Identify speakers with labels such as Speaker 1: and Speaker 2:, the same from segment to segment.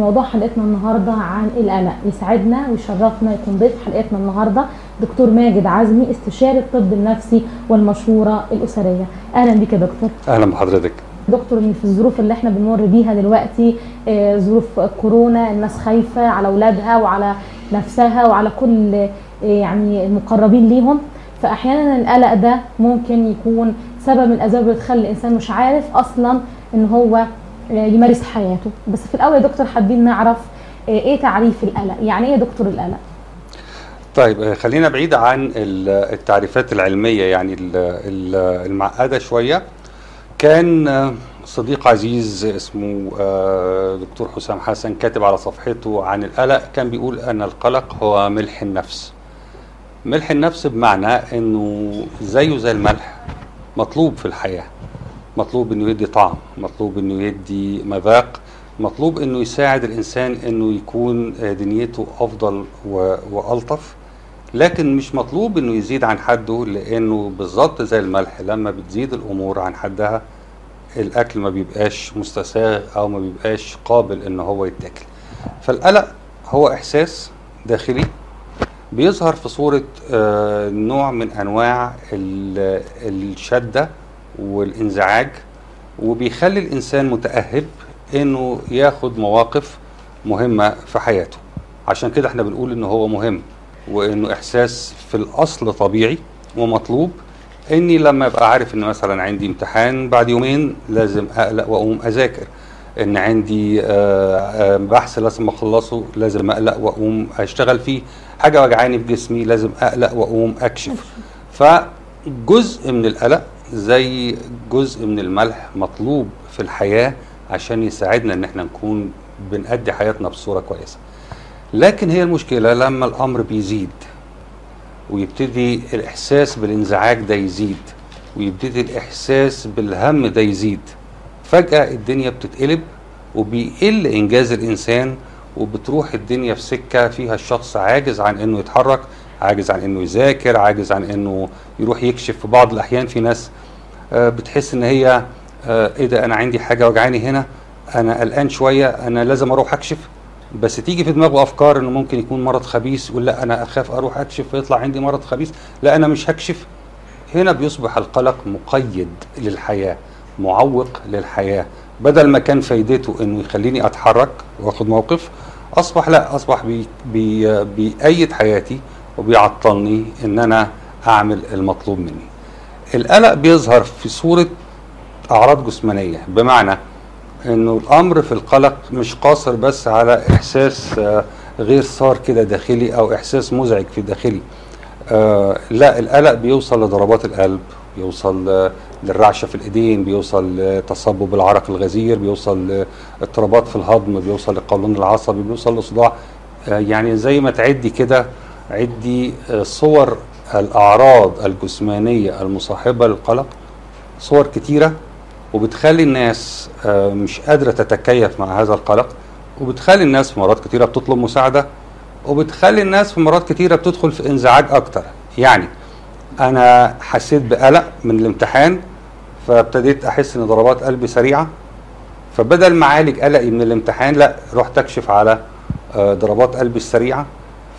Speaker 1: موضوع حلقتنا النهارده عن القلق يسعدنا ويشرفنا يكون ضيف حلقتنا النهارده دكتور ماجد عزمي استشاري الطب النفسي والمشورة الأسرية. أهلا بك يا دكتور.
Speaker 2: أهلا بحضرتك.
Speaker 1: دكتور في الظروف اللي إحنا بنمر بيها دلوقتي آه، ظروف كورونا الناس خايفة على أولادها وعلى نفسها وعلى كل آه، يعني المقربين ليهم. فاحيانا القلق ده ممكن يكون سبب من الاسباب اللي تخلي الإنسان مش عارف أصلا إن هو يمارس حياته. بس في الأول يا دكتور حابين نعرف آه، إيه تعريف القلق؟ يعني إيه دكتور القلق؟
Speaker 2: طيب آه، خلينا بعيد عن ال- التعريفات العلمية يعني ال- ال- المعقدة شوية. كان آه، صديق عزيز اسمه آه، دكتور حسام حسن كاتب على صفحته عن القلق. كان بيقول أن القلق هو ملح النفس. ملح النفس بمعنى إنه زيه زي الملح مطلوب في الحياة. مطلوب إنه يدي طعم مطلوب إنه يدي مذاق مطلوب إنه يساعد الإنسان إنه يكون آه، دنيته أفضل وألطف. لكن مش مطلوب إنه يزيد عن حده لأنه بالظبط زي الملح لما بتزيد الأمور عن حدها الأكل ما بيبقاش مستساغ أو ما بيبقاش قابل إن هو يتاكل. فالقلق هو إحساس داخلي بيظهر في صورة آه، نوع من أنواع ال- الشدة والانزعاج وبيخلي الإنسان متأهب إنه ياخد مواقف مهمة في حياته. عشان كده إحنا بنقول إنه هو مهم وإنه إحساس في الأصل طبيعي ومطلوب. إني لما أبقى عارف إن مثلا عندي امتحان بعد يومين لازم أقلق وأقوم أذاكر. إن عندي آه، آه، بحث لازم أخلصه لازم أقلق وأقوم أشتغل فيه. حاجة وجعاني في جسمي لازم أقلق وأقوم أكشف. فجزء من القلق زي جزء من الملح مطلوب في الحياة عشان يساعدنا إن إحنا نكون بنأدي حياتنا بصورة كويسة. لكن هي المشكلة لما الأمر بيزيد ويبتدي الإحساس بالإنزعاج ده يزيد ويبتدي الإحساس بالهم ده يزيد فجأة الدنيا بتتقلب وبيقل إنجاز الإنسان وبتروح الدنيا في سكة فيها الشخص عاجز عن إنه يتحرك عاجز عن إنه يذاكر عاجز عن إنه يروح يكشف في بعض الأحيان في ناس آه، بتحس إن هي آه، إيه ده أنا عندي حاجة وجعاني هنا أنا قلقان شوية أنا لازم أروح أكشف. بس تيجي في دماغه أفكار إنه ممكن يكون مرض خبيث يقول لا أنا أخاف أروح أكشف فيطلع عندي مرض خبيث لا أنا مش هكشف. هنا بيصبح القلق مقيد للحياة معوق للحياة. بدل ما كان فايدته إنه يخليني أتحرك وأخد موقف أصبح لا أصبح بي بي بيأيد حياتي وبيعطلني إن أنا أعمل المطلوب مني. القلق بيظهر في صورة أعراض جسمانية بمعنى إنه الأمر في القلق مش قاصر بس على إحساس آه، غير صار كده داخلي أو إحساس مزعج في داخلي. آه لا القلق بيوصل لضربات القلب بيوصل آه، للرعشة في الإيدين بيوصل لتصبب العرق الغزير بيوصل لاضطرابات في الهضم بيوصل للقولون العصبي بيوصل لصداع. يعني زي ما تعدي كده عدي آه، صور الأعراض الجسمانية المصاحبة للقلق صور كتيرة وبتخلي الناس آه، مش قادرة تتكيف مع هذا القلق وبتخلي الناس في مرات كتيرة بتطلب مساعدة وبتخلي الناس في مرات كتيرة بتدخل في انزعاج أكتر. يعني أنا حسيت بقلق من الامتحان فابتديت أحس إن ضربات قلبي سريعة فبدل ما أعالج قلقي من الامتحان لا رحت أكشف على آه، ضربات قلبي السريعة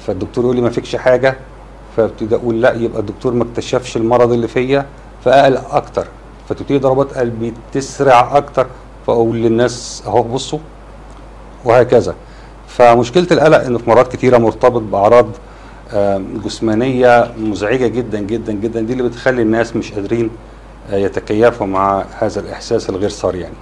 Speaker 2: فالدكتور يقول لي ما فيكش حاجة فابتدي أقول لا يبقى الدكتور ما اكتشفش المرض اللي فيا فاقلق أكتر. فتبتدي ضربات قلبي تسرع أكتر فأقول للناس أهو بصوا وهكذا. فمشكلة القلق إنه في مرات كتيرة مرتبط بأعراض جسمانية مزعجة جدا جدا جدا. دي اللي بتخلي الناس مش قادرين آه، يتكيفوا مع هذا الإحساس الغير صار يعني.